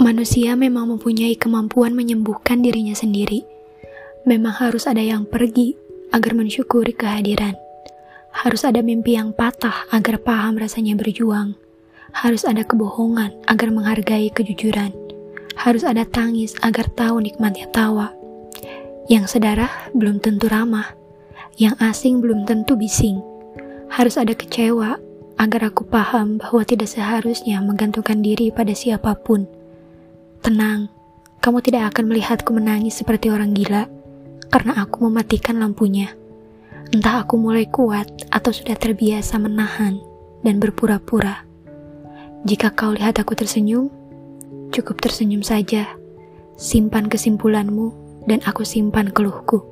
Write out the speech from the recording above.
Manusia memang mempunyai kemampuan menyembuhkan dirinya sendiri. Memang harus ada yang pergi agar mensyukuri kehadiran. Harus ada mimpi yang patah agar paham rasanya berjuang. Harus ada kebohongan agar menghargai kejujuran. Harus ada tangis agar tahu nikmatnya tawa. Yang sedarah belum tentu ramah. Yang asing belum tentu bising. Harus ada kecewa agar aku paham bahwa tidak seharusnya menggantungkan diri pada siapa pun. Tenang, kamu tidak akan melihatku menangis seperti orang gila karena aku mematikan lampunya. Entah aku mulai kuat atau sudah terbiasa menahan dan berpura-pura. Jika kau lihat aku tersenyum, cukup tersenyum saja. Simpan kesimpulanmu dan aku simpan keluhku.